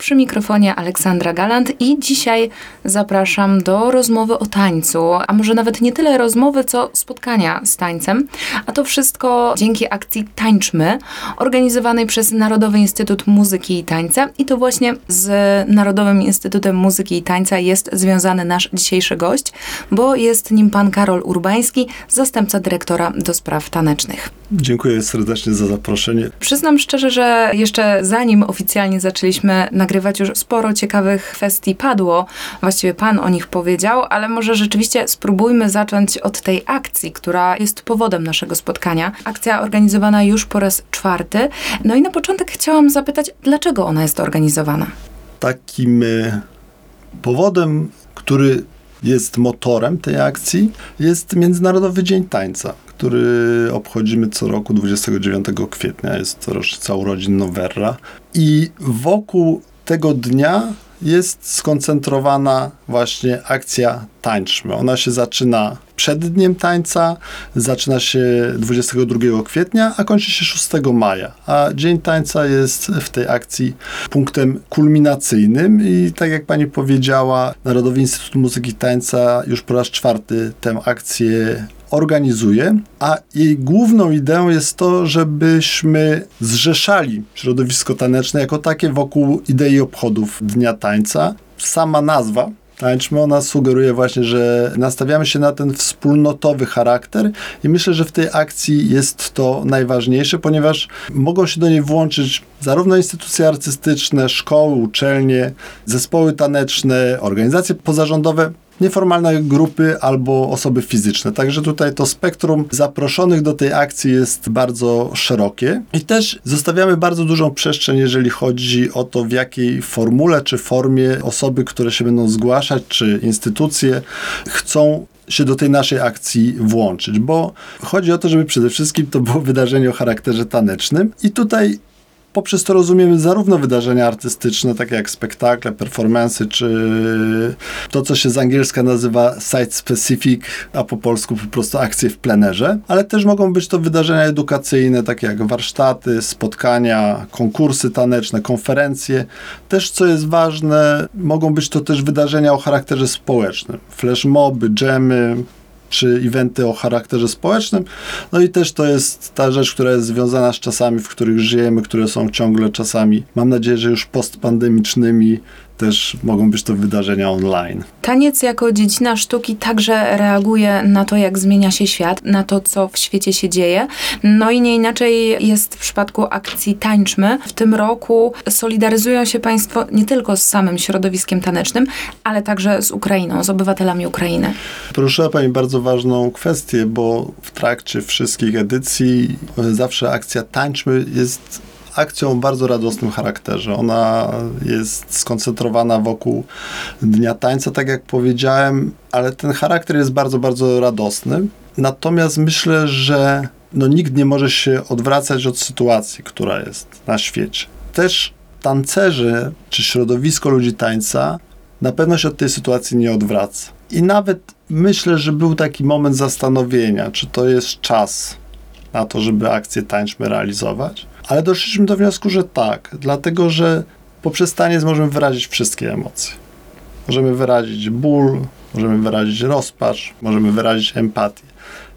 Przy mikrofonie Aleksandra Galant i dzisiaj zapraszam do rozmowy o tańcu, a może nawet nie tyle rozmowy, co spotkania z tańcem. A to wszystko dzięki akcji Tańczmy, organizowanej przez Narodowy Instytut Muzyki i Tańca. I to właśnie z Narodowym Instytutem Muzyki i Tańca jest związany nasz dzisiejszy gość, bo jest nim pan Karol Urbański, zastępca dyrektora do spraw tanecznych. Dziękuję serdecznie za zaproszenie. Przyznam szczerze, że jeszcze zanim oficjalnie zaczęliśmy nagrywać, już sporo ciekawych kwestii padło. Właściwie Pan o nich powiedział, ale może rzeczywiście spróbujmy zacząć od tej akcji, która jest powodem naszego spotkania. Akcja organizowana już po raz czwarty. No i na początek chciałam zapytać, dlaczego ona jest organizowana? Takim e, powodem, który jest motorem tej akcji, jest Międzynarodowy Dzień Tańca, który obchodzimy co roku 29 kwietnia. Jest rocznica urodzin Noverra. I wokół tego dnia jest skoncentrowana właśnie akcja Tańczmy. Ona się zaczyna przed Dniem Tańca, zaczyna się 22 kwietnia, a kończy się 6 maja. A Dzień Tańca jest w tej akcji punktem kulminacyjnym i tak jak pani powiedziała, Narodowy Instytut Muzyki i Tańca już po raz czwarty tę akcję organizuje, a jej główną ideą jest to, żebyśmy zrzeszali środowisko taneczne jako takie wokół idei obchodów Dnia Tańca. Sama nazwa Tańczmy, ona sugeruje właśnie, że nastawiamy się na ten wspólnotowy charakter i myślę, że w tej akcji jest to najważniejsze, ponieważ mogą się do niej włączyć zarówno instytucje artystyczne, szkoły, uczelnie, zespoły taneczne, organizacje pozarządowe, nieformalne grupy albo osoby fizyczne. Także tutaj to spektrum zaproszonych do tej akcji jest bardzo szerokie. I też zostawiamy bardzo dużą przestrzeń, jeżeli chodzi o to, w jakiej formule czy formie osoby, które się będą zgłaszać, czy instytucje chcą się do tej naszej akcji włączyć, bo chodzi o to, żeby przede wszystkim to było wydarzenie o charakterze tanecznym. I tutaj poprzez to rozumiemy zarówno wydarzenia artystyczne, takie jak spektakle, performance, czy to, co się z angielska nazywa site specific, a po polsku po prostu akcje w plenerze, ale też mogą być to wydarzenia edukacyjne, takie jak warsztaty, spotkania, konkursy taneczne, konferencje. Też, co jest ważne, mogą być to też wydarzenia o charakterze społecznym. Flashmoby, dżemy, czy eventy o charakterze społecznym. No i też to jest ta rzecz, która jest związana z czasami, w których żyjemy, które są ciągle czasami, mam nadzieję, że już postpandemicznymi, też mogą być to wydarzenia online. Taniec jako dziedzina sztuki także reaguje na to, jak zmienia się świat, na to, co w świecie się dzieje. No i nie inaczej jest w przypadku akcji Tańczmy. W tym roku solidaryzują się Państwo nie tylko z samym środowiskiem tanecznym, ale także z Ukrainą, z obywatelami Ukrainy. Poruszyła Pani bardzo ważną kwestię, bo w trakcie wszystkich edycji zawsze akcja Tańczmy jest akcją o bardzo radosnym charakterze. Ona jest skoncentrowana wokół Dnia Tańca, tak jak powiedziałem, ale ten charakter jest bardzo, bardzo radosny. Natomiast myślę, że no, nikt nie może się odwracać od sytuacji, która jest na świecie. Też tancerzy czy środowisko ludzi tańca na pewno się od tej sytuacji nie odwraca. I nawet myślę, że był taki moment zastanowienia, czy to jest czas na to, żeby akcję tańczmy realizować. Ale doszliśmy do wniosku, że tak, dlatego że poprzez taniec możemy wyrazić wszystkie emocje. Możemy wyrazić ból, możemy wyrazić rozpacz, możemy wyrazić empatię.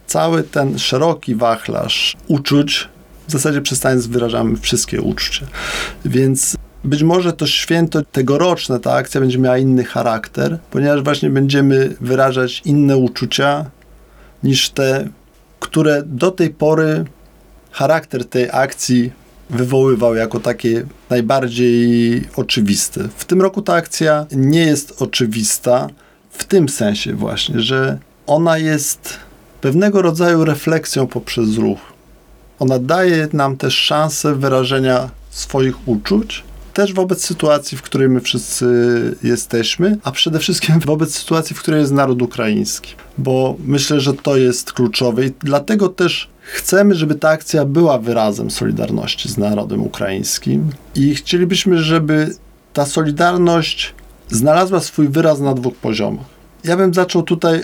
Cały ten szeroki wachlarz uczuć, w zasadzie przez taniec wyrażamy wszystkie uczucia. Więc być może to święto tegoroczne, ta akcja będzie miała inny charakter, ponieważ właśnie będziemy wyrażać inne uczucia niż te, które do tej pory charakter tej akcji wywoływał jako takie najbardziej oczywiste. W tym roku ta akcja nie jest oczywista w tym sensie właśnie, że ona jest pewnego rodzaju refleksją poprzez ruch. Ona daje nam też szansę wyrażenia swoich uczuć, też wobec sytuacji, w której my wszyscy jesteśmy, a przede wszystkim wobec sytuacji, w której jest naród ukraiński, bo myślę, że to jest kluczowe i dlatego też chcemy, żeby ta akcja była wyrazem solidarności z narodem ukraińskim i chcielibyśmy, żeby ta solidarność znalazła swój wyraz na dwóch poziomach. Ja bym zaczął tutaj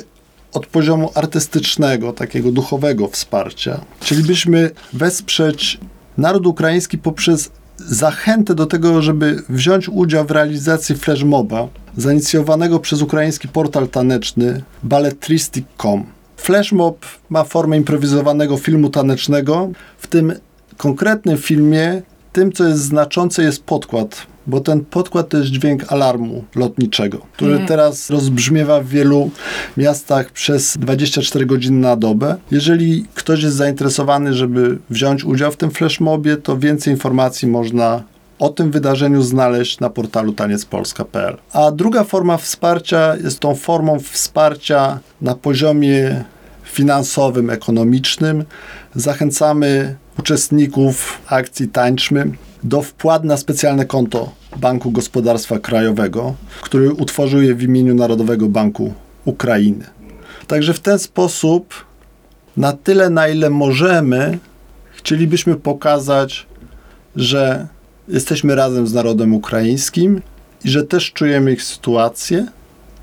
od poziomu artystycznego, takiego duchowego wsparcia. Chcielibyśmy wesprzeć naród ukraiński poprzez zachętę do tego, żeby wziąć udział w realizacji flashmoba zainicjowanego przez ukraiński portal taneczny balletristic.com. Flashmob ma formę improwizowanego filmu tanecznego. W tym konkretnym filmie tym, co jest znaczące, jest podkład, bo ten podkład to jest dźwięk alarmu lotniczego, który Mm. teraz rozbrzmiewa w wielu miastach przez 24 godziny na dobę. Jeżeli ktoś jest zainteresowany, żeby wziąć udział w tym flashmobie, to więcej informacji można o tym wydarzeniu znaleźć na portalu taniecpolska.pl. A druga forma wsparcia jest tą formą wsparcia na poziomie finansowym, ekonomicznym. Zachęcamy uczestników akcji Tańczmy do wpłat na specjalne konto Banku Gospodarstwa Krajowego, który utworzył je w imieniu Narodowego Banku Ukrainy. Także w ten sposób, na tyle na ile możemy, chcielibyśmy pokazać, że jesteśmy razem z narodem ukraińskim i że też czujemy ich sytuację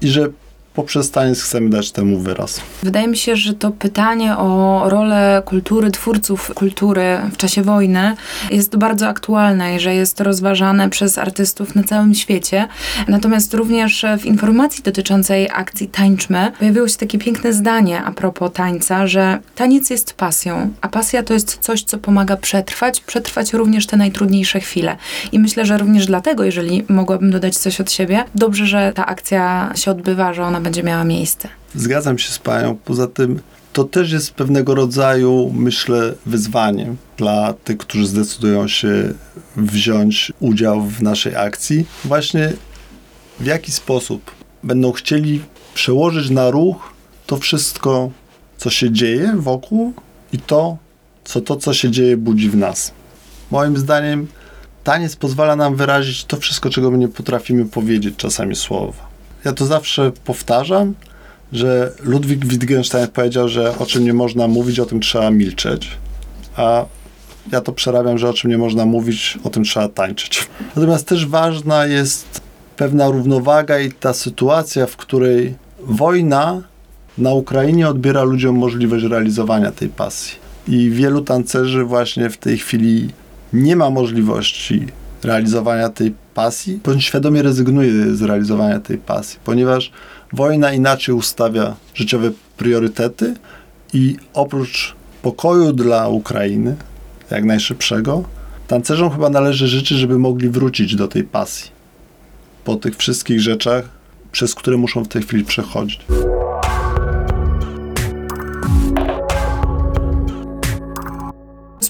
i że poprzez taniec chcemy dać temu wyraz. Wydaje mi się, że to pytanie o rolę kultury, twórców kultury w czasie wojny jest bardzo aktualne i że jest rozważane przez artystów na całym świecie. Natomiast również w informacji dotyczącej akcji Tańczmy pojawiło się takie piękne zdanie a propos tańca, że taniec jest pasją, a pasja to jest coś, co pomaga przetrwać, przetrwać również te najtrudniejsze chwile. I myślę, że również dlatego, jeżeli mogłabym dodać coś od siebie, dobrze, że ta akcja się odbywa, że ona będzie miała miejsce. Zgadzam się z Panią. Poza tym to też jest pewnego rodzaju, myślę, wyzwaniem dla tych, którzy zdecydują się wziąć udział w naszej akcji. Właśnie w jaki sposób będą chcieli przełożyć na ruch to wszystko, co się dzieje wokół i to, co to, co się dzieje, budzi w nas. Moim zdaniem taniec pozwala nam wyrazić to wszystko, czego my nie potrafimy powiedzieć czasami słowa. Ja to zawsze powtarzam, że Ludwik Wittgenstein powiedział, że o czym nie można mówić, o tym trzeba milczeć, a ja to przerabiam, że o czym nie można mówić, o tym trzeba tańczyć. Natomiast też ważna jest pewna równowaga i ta sytuacja, w której wojna na Ukrainie odbiera ludziom możliwość realizowania tej pasji. I wielu tancerzy właśnie w tej chwili nie ma możliwości realizowania tej pasji, bądź świadomie rezygnuje z realizowania tej pasji, ponieważ wojna inaczej ustawia życiowe priorytety i oprócz pokoju dla Ukrainy, jak najszybszego, tancerzom chyba należy życzyć, żeby mogli wrócić do tej pasji po tych wszystkich rzeczach, przez które muszą w tej chwili przechodzić.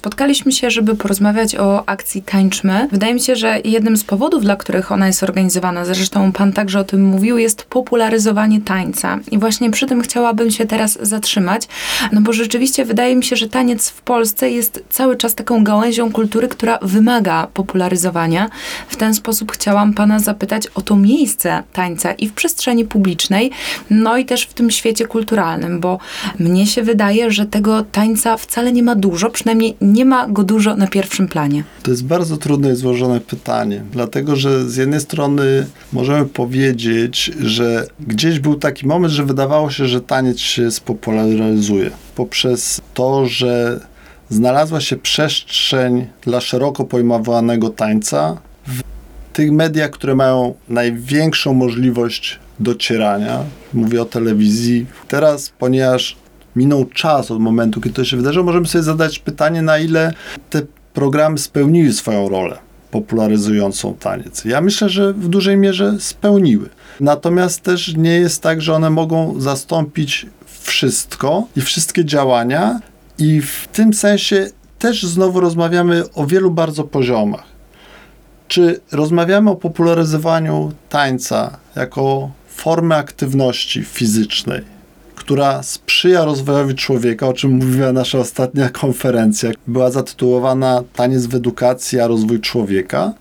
Spotkaliśmy się, żeby porozmawiać o akcji Tańczmy. Wydaje mi się, że jednym z powodów, dla których ona jest organizowana, zresztą pan także o tym mówił, jest popularyzowanie tańca. I właśnie przy tym chciałabym się teraz zatrzymać, no bo rzeczywiście wydaje mi się, że taniec w Polsce jest cały czas taką gałęzią kultury, która wymaga popularyzowania. W ten sposób chciałam pana zapytać o to miejsce tańca i w przestrzeni publicznej, no i też w tym świecie kulturalnym, bo mnie się wydaje, że tego tańca wcale nie ma dużo, przynajmniej nie ma go dużo na pierwszym planie. To jest bardzo trudne i złożone pytanie, dlatego że z jednej strony możemy powiedzieć, że gdzieś był taki moment, że wydawało się, że taniec się spopularyzuje poprzez to, że znalazła się przestrzeń dla szeroko pojmowanego tańca w tych mediach, które mają największą możliwość docierania. Mówię o telewizji. Teraz, ponieważ minął czas od momentu, kiedy to się wydarzyło, możemy sobie zadać pytanie, na ile te programy spełniły swoją rolę popularyzującą taniec. Ja myślę, że w dużej mierze spełniły. Natomiast też nie jest tak, że one mogą zastąpić wszystko i wszystkie działania, i w tym sensie też znowu rozmawiamy o wielu bardzo poziomach. Czy rozmawiamy o popularyzowaniu tańca jako formy aktywności fizycznej, która sprzyja rozwojowi człowieka, o czym mówiła nasza ostatnia konferencja. Była zatytułowana Taniec w edukacji, a rozwój człowieka.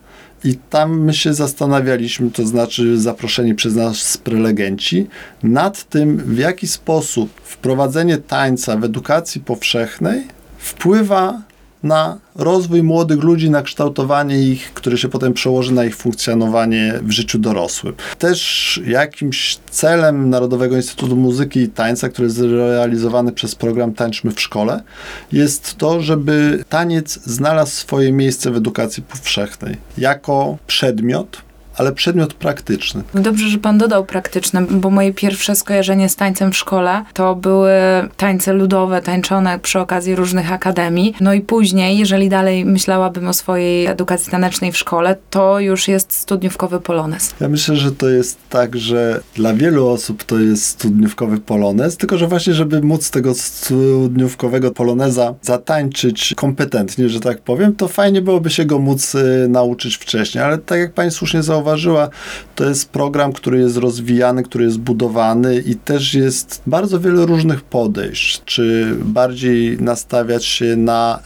I tam my się zastanawialiśmy, to znaczy zaproszeni przez nas prelegenci, nad tym, w jaki sposób wprowadzenie tańca w edukacji powszechnej wpływa na rozwój młodych ludzi, na kształtowanie ich, które się potem przełoży na ich funkcjonowanie w życiu dorosłym. Też jakimś celem Narodowego Instytutu Muzyki i Tańca, który jest realizowany przez program Tańczmy w Szkole, jest to, żeby taniec znalazł swoje miejsce w edukacji powszechnej jako przedmiot, ale przedmiot praktyczny. Dobrze, że pan dodał praktyczne, bo moje pierwsze skojarzenie z tańcem w szkole to były tańce ludowe, tańczone przy okazji różnych akademii. No i później, jeżeli dalej myślałabym o swojej edukacji tanecznej w szkole, to już jest studniówkowy polonez. Ja myślę, że to jest tak, że dla wielu osób to jest studniówkowy polonez, tylko że właśnie, żeby móc tego studniówkowego poloneza zatańczyć kompetentnie, że tak powiem, to fajnie byłoby się go móc y, nauczyć wcześniej, ale tak jak pani słusznie zauważyła, to jest program, który jest rozwijany, który jest budowany i też jest bardzo wiele różnych podejść, czy bardziej nastawiać się na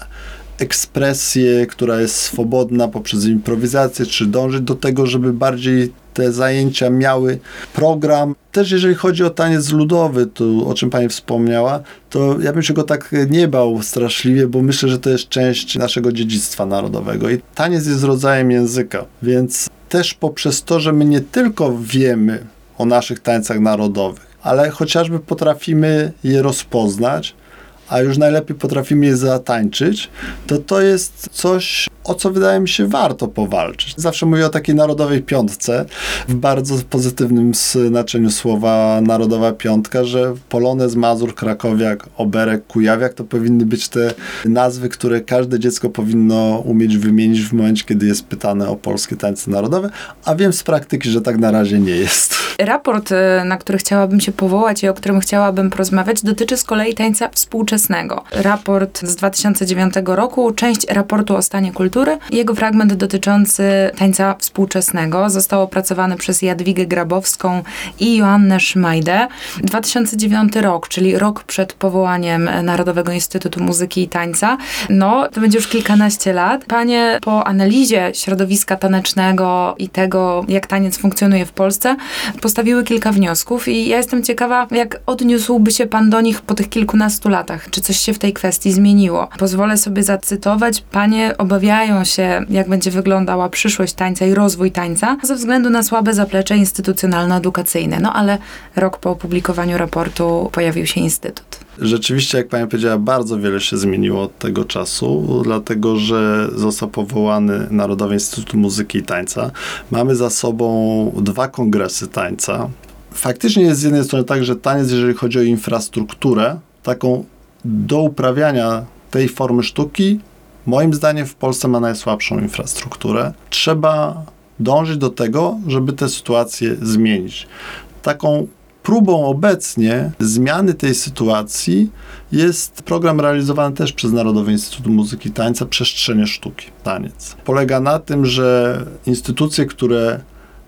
ekspresję, która jest swobodna poprzez improwizację, czy dążyć do tego, żeby bardziej te zajęcia miały program. Też jeżeli chodzi o taniec ludowy, to, o czym Pani wspomniała, to ja bym się go tak nie bał straszliwie, bo myślę, że to jest część naszego dziedzictwa narodowego. I taniec jest rodzajem języka, więc też poprzez to, że my nie tylko wiemy o naszych tańcach narodowych, ale chociażby potrafimy je rozpoznać, a już najlepiej potrafimy je zatańczyć, to to jest coś, o co wydaje mi się warto powalczyć. Zawsze mówię o takiej narodowej piątce, w bardzo pozytywnym znaczeniu słowa narodowa piątka, że Polonez, Mazur, Krakowiak, Oberek, Kujawiak to powinny być te nazwy, które każde dziecko powinno umieć wymienić w momencie, kiedy jest pytane o polskie tańce narodowe, a wiem z praktyki, że tak na razie nie jest. Raport, y, na który chciałabym się powołać i o którym chciałabym porozmawiać, dotyczy z kolei tańca współczesnego. Raport z 2009 roku, część raportu o stanie kultury, jego fragment dotyczący tańca współczesnego został opracowany przez Jadwigę Grabowską i Joannę Szmajdę. 2009 rok, czyli rok przed powołaniem Narodowego Instytutu Muzyki i Tańca. No, to będzie już kilkanaście lat. Panie po analizie środowiska tanecznego i tego, jak taniec funkcjonuje w Polsce, postawiły kilka wniosków i ja jestem ciekawa, jak odniósłby się pan do nich po tych kilkunastu latach. Czy coś się w tej kwestii zmieniło? Pozwolę sobie zacytować. Panie obawiają się, jak będzie wyglądała przyszłość tańca i rozwój tańca ze względu na słabe zaplecze instytucjonalno-edukacyjne. No ale rok po opublikowaniu raportu pojawił się Instytut. Rzeczywiście, jak pani powiedziała, bardzo wiele się zmieniło od tego czasu, dlatego że został powołany Narodowy Instytut Muzyki i Tańca. Mamy za sobą dwa kongresy tańca. Faktycznie jest z jednej strony tak, że taniec, jeżeli chodzi o infrastrukturę, taką do uprawiania tej formy sztuki, moim zdaniem w Polsce ma najsłabszą infrastrukturę. Trzeba dążyć do tego, żeby tę sytuację zmienić. Taką próbą obecnie zmiany tej sytuacji jest program realizowany też przez Narodowy Instytut Muzyki i Tańca Przestrzenie Sztuki, Taniec. Polega na tym, że instytucje, które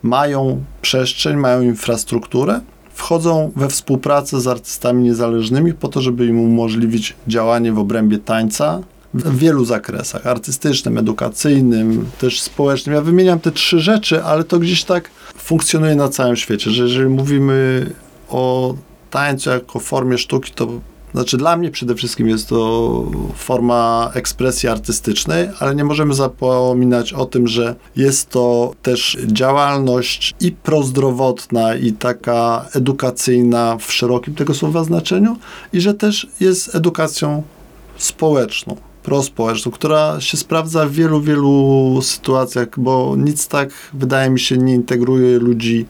mają przestrzeń, mają infrastrukturę, wchodzą we współpracę z artystami niezależnymi po to, żeby im umożliwić działanie w obrębie tańca w wielu zakresach artystycznym, edukacyjnym, też społecznym. Ja wymieniam te trzy rzeczy, ale to gdzieś tak funkcjonuje na całym świecie, że jeżeli mówimy o tańcu jako formie sztuki, to znaczy dla mnie przede wszystkim jest to forma ekspresji artystycznej, ale nie możemy zapominać o tym, że jest to też działalność i prozdrowotna, i taka edukacyjna w szerokim tego słowa znaczeniu, i że też jest edukacją społeczną prospołeczną, która się sprawdza w wielu, wielu sytuacjach, bo nic tak, wydaje mi się, nie integruje ludzi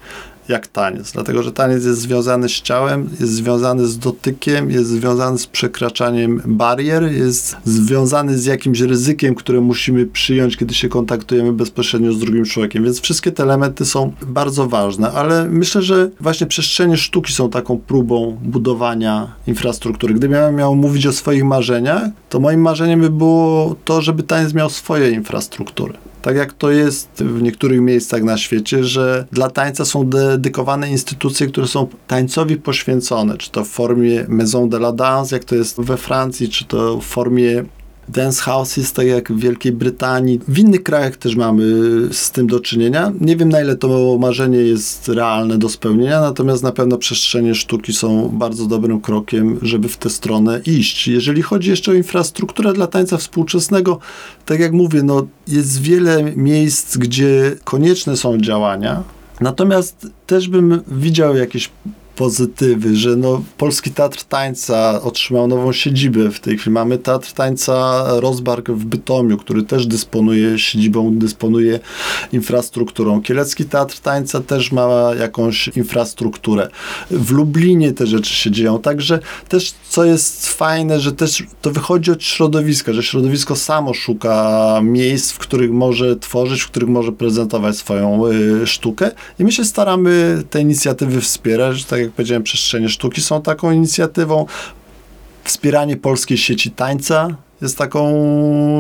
jak taniec, dlatego że taniec jest związany z ciałem, jest związany z dotykiem, jest związany z przekraczaniem barier, jest związany z jakimś ryzykiem, które musimy przyjąć, kiedy się kontaktujemy bezpośrednio z drugim człowiekiem. Więc wszystkie te elementy są bardzo ważne, ale myślę, że właśnie przestrzenie sztuki są taką próbą budowania infrastruktury. Gdybym miał mówić o swoich marzeniach, to moim marzeniem by było to, żeby taniec miał swoje infrastruktury tak jak to jest w niektórych miejscach na świecie, że dla tańca są dedykowane instytucje, które są tańcowi poświęcone, czy to w formie Maison de la Danse, jak to jest we Francji, czy to w formie dance house jest tak jak w Wielkiej Brytanii. W innych krajach też mamy z tym do czynienia. Nie wiem, na ile to marzenie jest realne do spełnienia, natomiast na pewno przestrzenie sztuki są bardzo dobrym krokiem, żeby w tę stronę iść. Jeżeli chodzi jeszcze o infrastrukturę dla tańca współczesnego, tak jak mówię, no, jest wiele miejsc, gdzie konieczne są działania, natomiast też bym widział jakieś pozytywy, że no, Polski Teatr Tańca otrzymał nową siedzibę w tej chwili. Mamy Teatr Tańca Rozbark w Bytomiu, który też dysponuje siedzibą, dysponuje infrastrukturą. Kielecki Teatr Tańca też ma jakąś infrastrukturę. W Lublinie te rzeczy się dzieją. Także też, co jest fajne, że też to wychodzi od środowiska, że środowisko samo szuka miejsc, w których może tworzyć, w których może prezentować swoją y, sztukę i my się staramy te inicjatywy wspierać, tak jak powiedziałem, przestrzenie sztuki są taką inicjatywą. Wspieranie polskiej sieci tańca jest taką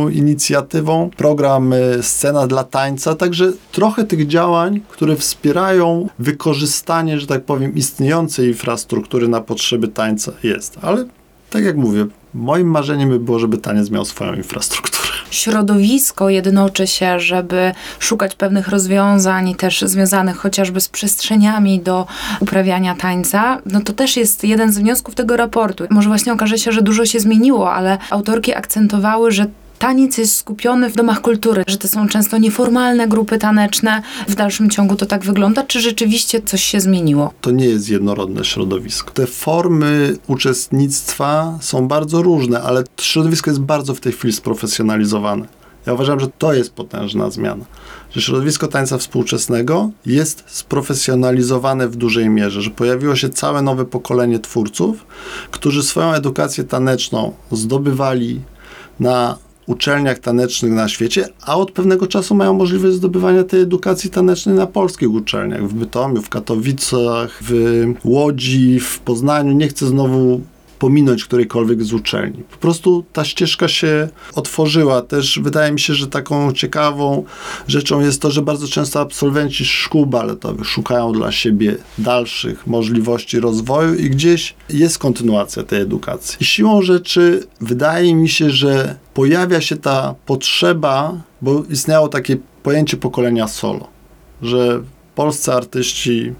inicjatywą. Program y, Scena dla tańca, także trochę tych działań, które wspierają wykorzystanie, że tak powiem, istniejącej infrastruktury na potrzeby tańca jest. Ale tak jak mówię, moim marzeniem by było, żeby taniec miał swoją infrastrukturę środowisko jednoczy się, żeby szukać pewnych rozwiązań, też związanych chociażby z przestrzeniami do uprawiania tańca, no to też jest jeden z wniosków tego raportu. Może właśnie okaże się, że dużo się zmieniło, ale autorki akcentowały, że taniec jest skupiony w domach kultury, że to są często nieformalne grupy taneczne. W dalszym ciągu to tak wygląda, czy rzeczywiście coś się zmieniło? To nie jest jednorodne środowisko. Te formy uczestnictwa są bardzo różne, ale środowisko jest bardzo w tej chwili sprofesjonalizowane. Ja uważam, że to jest potężna zmiana. Że środowisko tańca współczesnego jest sprofesjonalizowane w dużej mierze, że pojawiło się całe nowe pokolenie twórców, którzy swoją edukację taneczną zdobywali na uczelniach tanecznych na świecie, a od pewnego czasu mają możliwość zdobywania tej edukacji tanecznej na polskich uczelniach, w Bytomiu, w Katowicach, w Łodzi, w Poznaniu. Nie chcę znowu pominąć którejkolwiek z uczelni. Po prostu ta ścieżka się otworzyła. Też wydaje mi się, że taką ciekawą rzeczą jest to, że bardzo często absolwenci szkół baletowych szukają dla siebie dalszych możliwości rozwoju i gdzieś jest kontynuacja tej edukacji. I siłą rzeczy wydaje mi się, że pojawia się ta potrzeba, bo istniało takie pojęcie pokolenia solo, że polscy artyści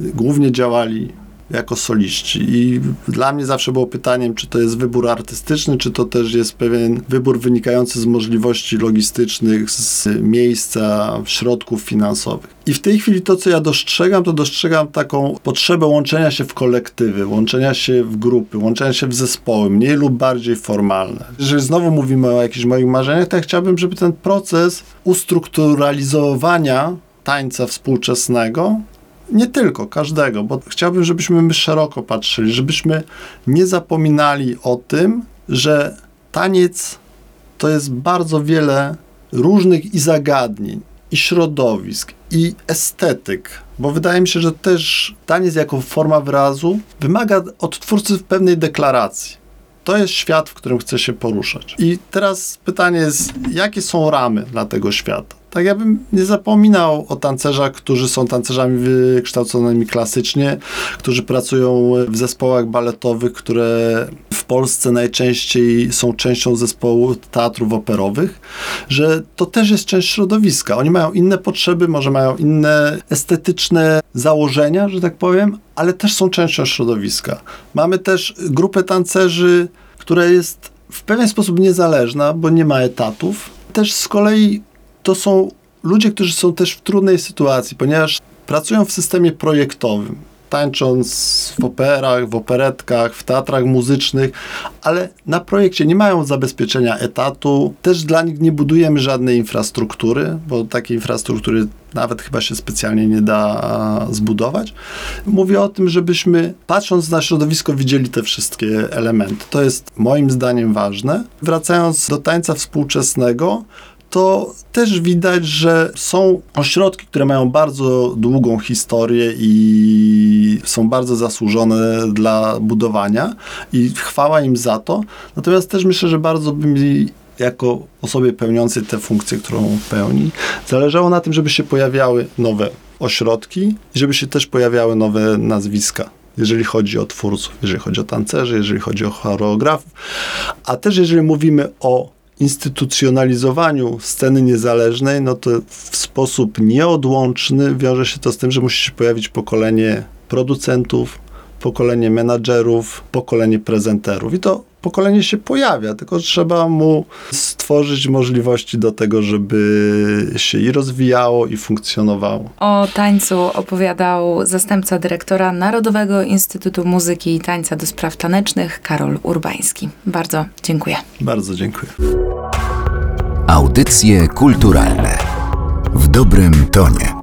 głównie działali jako soliści. I dla mnie zawsze było pytaniem, czy to jest wybór artystyczny, czy to też jest pewien wybór wynikający z możliwości logistycznych, z miejsca, środków finansowych. I w tej chwili to, co ja dostrzegam, to dostrzegam taką potrzebę łączenia się w kolektywy, łączenia się w grupy, łączenia się w zespoły, mniej lub bardziej formalne. Jeżeli znowu mówimy o jakichś moich marzeniach, to ja chciałbym, żeby ten proces ustrukturalizowania tańca współczesnego nie tylko, każdego, bo chciałbym, żebyśmy my szeroko patrzyli, żebyśmy nie zapominali o tym, że taniec to jest bardzo wiele różnych i zagadnień, i środowisk, i estetyk, bo wydaje mi się, że też taniec jako forma wyrazu wymaga od twórcy pewnej deklaracji. To jest świat, w którym chce się poruszać. I teraz pytanie jest, jakie są ramy dla tego świata? Tak ja bym nie zapominał o tancerzach, którzy są tancerzami wykształconymi klasycznie, którzy pracują w zespołach baletowych, które w Polsce najczęściej są częścią zespołu teatrów operowych, że to też jest część środowiska. Oni mają inne potrzeby, może mają inne estetyczne założenia, że tak powiem, ale też są częścią środowiska. Mamy też grupę tancerzy, która jest w pewien sposób niezależna, bo nie ma etatów. Też z kolei to są ludzie, którzy są też w trudnej sytuacji, ponieważ pracują w systemie projektowym, tańcząc w operach, w operetkach, w teatrach muzycznych, ale na projekcie nie mają zabezpieczenia etatu. Też dla nich nie budujemy żadnej infrastruktury, bo takiej infrastruktury nawet chyba się specjalnie nie da zbudować. Mówię o tym, żebyśmy patrząc na środowisko widzieli te wszystkie elementy. To jest moim zdaniem ważne. Wracając do tańca współczesnego, to też widać, że są ośrodki, które mają bardzo długą historię i są bardzo zasłużone dla budowania i chwała im za to. Natomiast też myślę, że bardzo by mi jako osobie pełniącej tę funkcję, którą pełni, zależało na tym, żeby się pojawiały nowe ośrodki i żeby się też pojawiały nowe nazwiska jeżeli chodzi o twórców, jeżeli chodzi o tancerzy, jeżeli chodzi o choreografów, a też jeżeli mówimy o instytucjonalizowaniu sceny niezależnej, no to w sposób nieodłączny wiąże się to z tym, że musi się pojawić pokolenie producentów, pokolenie menadżerów, pokolenie prezenterów. I to pokolenie się pojawia, tylko trzeba mu stworzyć możliwości do tego, żeby się i rozwijało, i funkcjonowało. O tańcu opowiadał zastępca dyrektora Narodowego Instytutu Muzyki i Tańca do Spraw Tanecznych Karol Urbański. Bardzo dziękuję. Bardzo dziękuję. Audycje kulturalne w dobrym tonie.